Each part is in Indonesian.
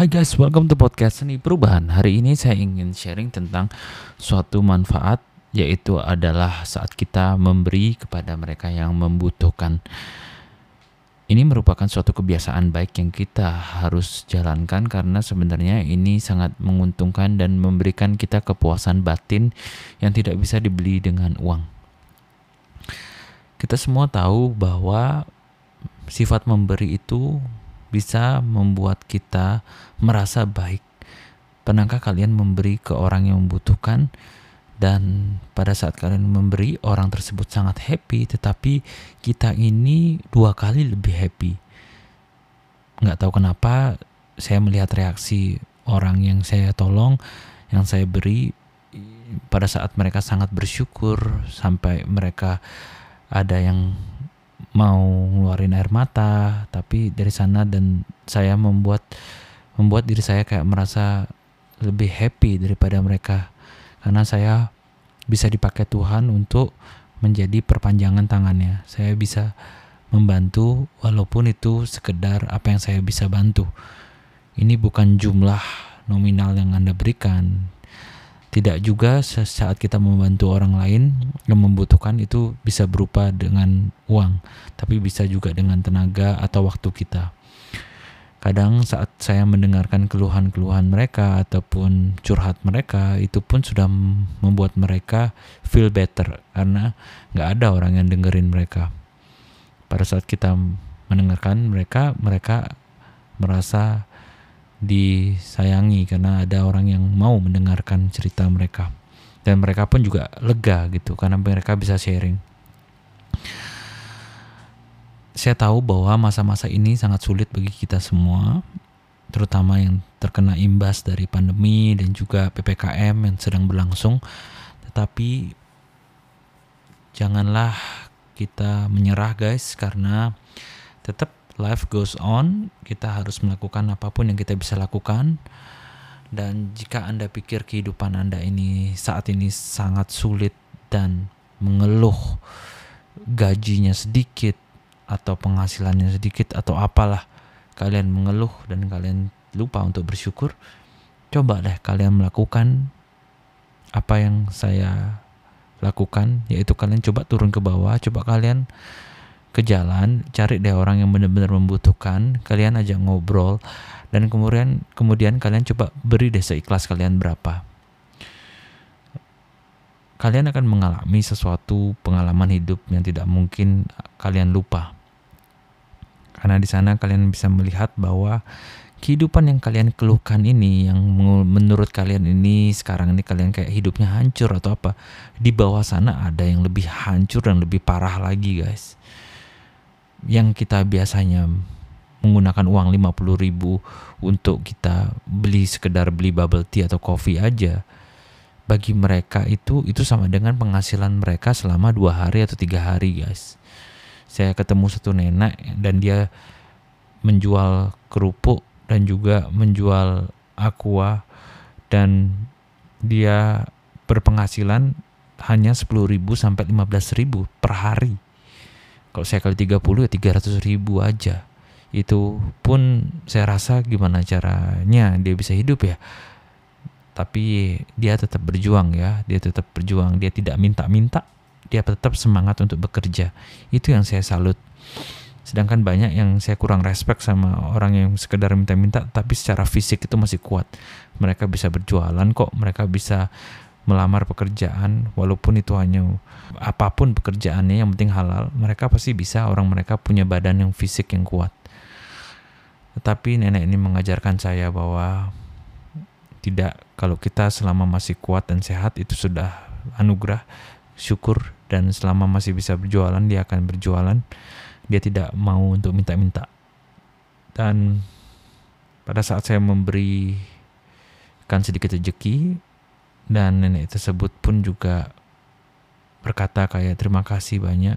Hai guys, welcome to podcast Seni Perubahan. Hari ini saya ingin sharing tentang suatu manfaat yaitu adalah saat kita memberi kepada mereka yang membutuhkan. Ini merupakan suatu kebiasaan baik yang kita harus jalankan karena sebenarnya ini sangat menguntungkan dan memberikan kita kepuasan batin yang tidak bisa dibeli dengan uang. Kita semua tahu bahwa sifat memberi itu bisa membuat kita merasa baik. Pernahkah kalian memberi ke orang yang membutuhkan dan pada saat kalian memberi orang tersebut sangat happy tetapi kita ini dua kali lebih happy nggak tahu kenapa saya melihat reaksi orang yang saya tolong yang saya beri pada saat mereka sangat bersyukur sampai mereka ada yang mau ngeluarin air mata tapi dari sana dan saya membuat membuat diri saya kayak merasa lebih happy daripada mereka karena saya bisa dipakai Tuhan untuk menjadi perpanjangan tangannya. Saya bisa membantu walaupun itu sekedar apa yang saya bisa bantu. Ini bukan jumlah nominal yang Anda berikan. Tidak juga saat kita membantu orang lain yang membutuhkan itu bisa berupa dengan uang, tapi bisa juga dengan tenaga atau waktu kita. Kadang saat saya mendengarkan keluhan-keluhan mereka ataupun curhat mereka, itu pun sudah membuat mereka feel better karena nggak ada orang yang dengerin mereka. Pada saat kita mendengarkan mereka, mereka merasa disayangi karena ada orang yang mau mendengarkan cerita mereka. Dan mereka pun juga lega gitu karena mereka bisa sharing saya tahu bahwa masa-masa ini sangat sulit bagi kita semua, terutama yang terkena imbas dari pandemi dan juga PPKM yang sedang berlangsung. Tetapi janganlah kita menyerah guys karena tetap life goes on, kita harus melakukan apa pun yang kita bisa lakukan. Dan jika Anda pikir kehidupan Anda ini saat ini sangat sulit dan mengeluh gajinya sedikit, atau penghasilannya sedikit atau apalah kalian mengeluh dan kalian lupa untuk bersyukur coba deh kalian melakukan apa yang saya lakukan yaitu kalian coba turun ke bawah coba kalian ke jalan cari deh orang yang benar-benar membutuhkan kalian aja ngobrol dan kemudian kemudian kalian coba beri deh seikhlas kalian berapa. Kalian akan mengalami sesuatu pengalaman hidup yang tidak mungkin kalian lupa. Karena di sana kalian bisa melihat bahwa kehidupan yang kalian keluhkan ini yang menurut kalian ini sekarang ini kalian kayak hidupnya hancur atau apa di bawah sana ada yang lebih hancur dan lebih parah lagi guys yang kita biasanya menggunakan uang 50 ribu untuk kita beli sekedar beli bubble tea atau kopi aja bagi mereka itu itu sama dengan penghasilan mereka selama dua hari atau tiga hari guys saya ketemu satu nenek dan dia menjual kerupuk dan juga menjual aqua dan dia berpenghasilan hanya 10.000 sampai 15.000 per hari. Kalau saya kali 30 ya 300.000 aja. Itu pun saya rasa gimana caranya dia bisa hidup ya. Tapi dia tetap berjuang ya, dia tetap berjuang, dia tidak minta-minta dia tetap semangat untuk bekerja. Itu yang saya salut. Sedangkan banyak yang saya kurang respect sama orang yang sekedar minta-minta tapi secara fisik itu masih kuat. Mereka bisa berjualan kok, mereka bisa melamar pekerjaan walaupun itu hanya apa pun pekerjaannya yang penting halal, mereka pasti bisa orang mereka punya badan yang fisik yang kuat. Tetapi nenek ini mengajarkan saya bahwa tidak kalau kita selama masih kuat dan sehat itu sudah anugerah syukur dan selama masih bisa berjualan dia akan berjualan dia tidak mau untuk minta-minta dan pada saat saya memberikan sedikit rezeki dan nenek tersebut pun juga berkata kayak terima kasih banyak.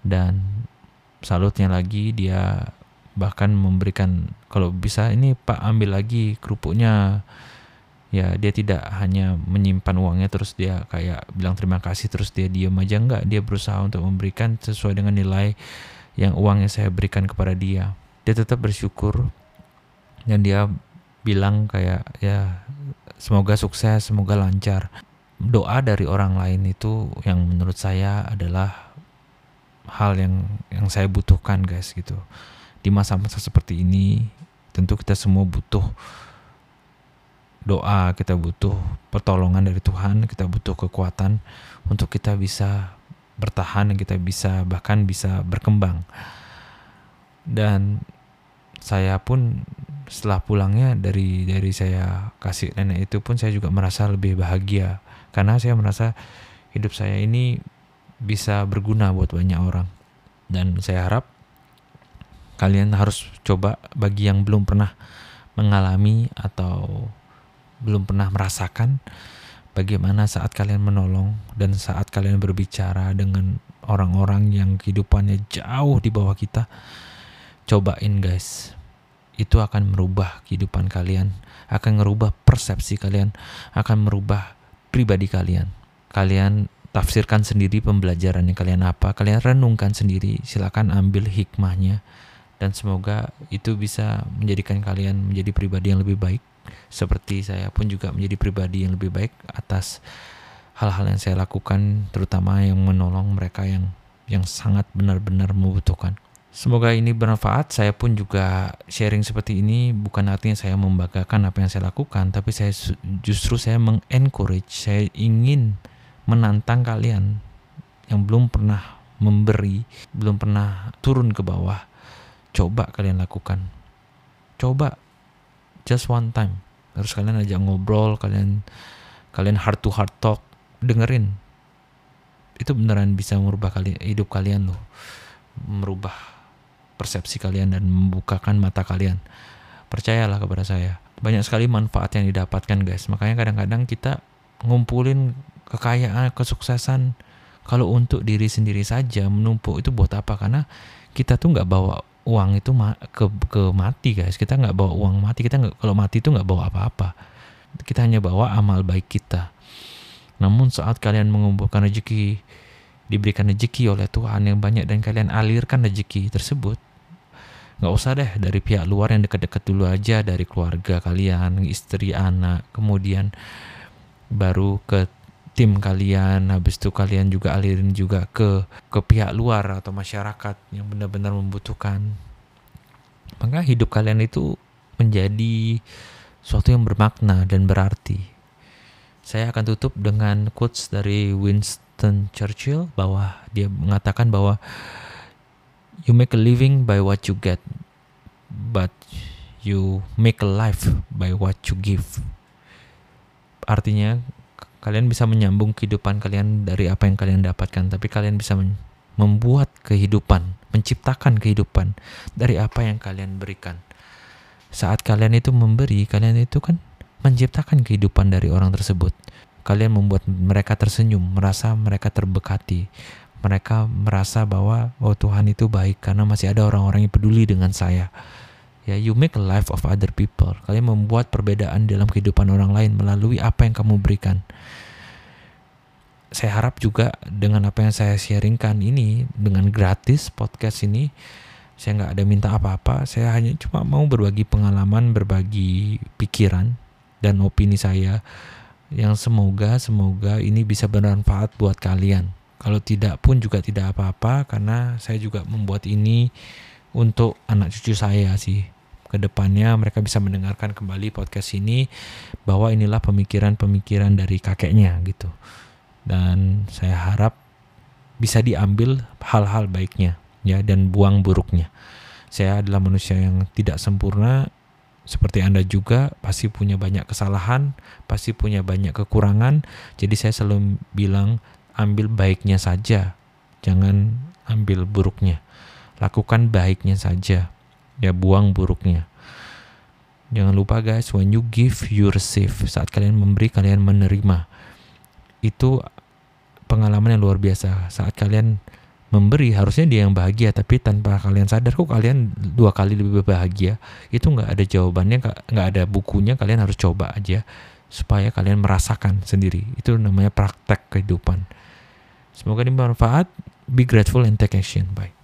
Dan salutnya lagi dia bahkan memberikan kalau bisa ini pak ambil lagi kerupuknya. Ya dia tidak hanya menyimpan uangnya terus dia kayak bilang terima kasih terus dia diam aja. Enggak dia berusaha untuk memberikan sesuai dengan nilai yang uang yang saya berikan kepada dia. Dia tetap bersyukur. Dan dia bilang kayak ya semoga sukses, semoga lancar. Doa dari orang lain itu yang menurut saya adalah hal yang yang saya butuhkan guys gitu. Di masa-masa seperti ini tentu kita semua butuh doa, kita butuh pertolongan dari Tuhan, kita butuh kekuatan untuk kita bisa bertahan kita bisa bahkan bisa berkembang. Dan saya pun setelah pulangnya dari dari saya kasih nenek itu pun saya juga merasa lebih bahagia. Karena saya merasa hidup saya ini bisa berguna buat banyak orang. Dan saya harap kalian harus coba bagi yang belum pernah mengalami atau belum pernah merasakan bagaimana saat kalian menolong dan saat kalian berbicara dengan orang-orang yang kehidupannya jauh di bawah kita. Cobain guys itu akan merubah kehidupan kalian, akan merubah persepsi kalian, akan merubah pribadi kalian. Kalian tafsirkan sendiri pembelajaran yang kalian apa, kalian renungkan sendiri, silakan ambil hikmahnya dan semoga itu bisa menjadikan kalian menjadi pribadi yang lebih baik seperti saya pun juga menjadi pribadi yang lebih baik atas hal-hal yang saya lakukan terutama yang menolong mereka yang yang sangat benar-benar membutuhkan. Semoga ini bermanfaat. Saya pun juga sharing seperti ini bukan artinya saya membanggakan apa yang saya lakukan, tapi saya justru saya mengencourage, saya ingin menantang kalian yang belum pernah memberi, belum pernah turun ke bawah. Coba kalian lakukan. Coba just one time. Harus kalian ajak ngobrol, kalian kalian heart to heart talk, dengerin. Itu beneran bisa merubah kalian hidup kalian loh. Merubah persepsi kalian dan membukakan mata kalian. Percayalah kepada saya. Banyak sekali manfaat yang didapatkan guys. Makanya kadang-kadang kita ngumpulin kekayaan, kesuksesan kalau untuk diri sendiri saja menumpuk itu buat apa? Karena kita tuh nggak bawa uang itu ke ke mati guys. Kita nggak bawa uang mati. Kita nggak kalau mati itu nggak bawa apa-apa. Kita hanya bawa amal baik kita. Namun saat kalian mengumpulkan rezeki, diberikan rezeki oleh Tuhan yang banyak dan kalian alirkan rezeki tersebut, nggak usah deh dari pihak luar yang dekat-dekat dulu aja dari keluarga kalian istri anak kemudian baru ke tim kalian habis itu kalian juga alirin juga ke ke pihak luar atau masyarakat yang benar-benar membutuhkan. Maka hidup kalian itu menjadi suatu yang bermakna dan berarti saya akan tutup dengan quotes dari Winston Churchill bahwa dia mengatakan bahwa you make a living by what you get, but you make a life by what you give. Artinya kalian bisa menyambung kehidupan kalian dari apa yang kalian dapatkan, tapi kalian bisa membuat kehidupan, menciptakan kehidupan dari apa yang kalian berikan. Saat kalian itu memberi, kalian itu kan menciptakan kehidupan dari orang tersebut. Kalian membuat mereka tersenyum, merasa mereka terbekati, mereka merasa bahwa oh Tuhan itu baik karena masih ada orang-orang yang peduli dengan saya. Ya, you make a life of other people. Kalian membuat perbedaan dalam kehidupan orang lain melalui apa yang kamu berikan. Saya harap juga dengan apa yang saya sharingkan ini dengan gratis podcast ini, saya nggak ada minta apa-apa. Saya hanya cuma mau berbagi pengalaman, berbagi pikiran dan opini saya yang semoga semoga ini bisa bermanfaat buat kalian kalau tidak pun juga tidak apa-apa karena saya juga membuat ini untuk anak cucu saya sih. Ke depannya mereka bisa mendengarkan kembali podcast ini bahwa inilah pemikiran-pemikiran dari kakeknya gitu. Dan saya harap bisa diambil hal-hal baiknya ya dan buang buruknya. Saya adalah manusia yang tidak sempurna seperti Anda juga pasti punya banyak kesalahan, pasti punya banyak kekurangan. Jadi saya selalu bilang ambil baiknya saja, jangan ambil buruknya. Lakukan baiknya saja, ya buang buruknya. Jangan lupa guys, when you give, you receive. Saat kalian memberi, kalian menerima. Itu pengalaman yang luar biasa. Saat kalian memberi, harusnya dia yang bahagia, tapi tanpa kalian sadar kok kalian dua kali lebih bahagia. Itu nggak ada jawabannya, nggak ada bukunya. Kalian harus coba aja supaya kalian merasakan sendiri. Itu namanya praktek kehidupan. Semoga ini bermanfaat. Be grateful and take action. Bye.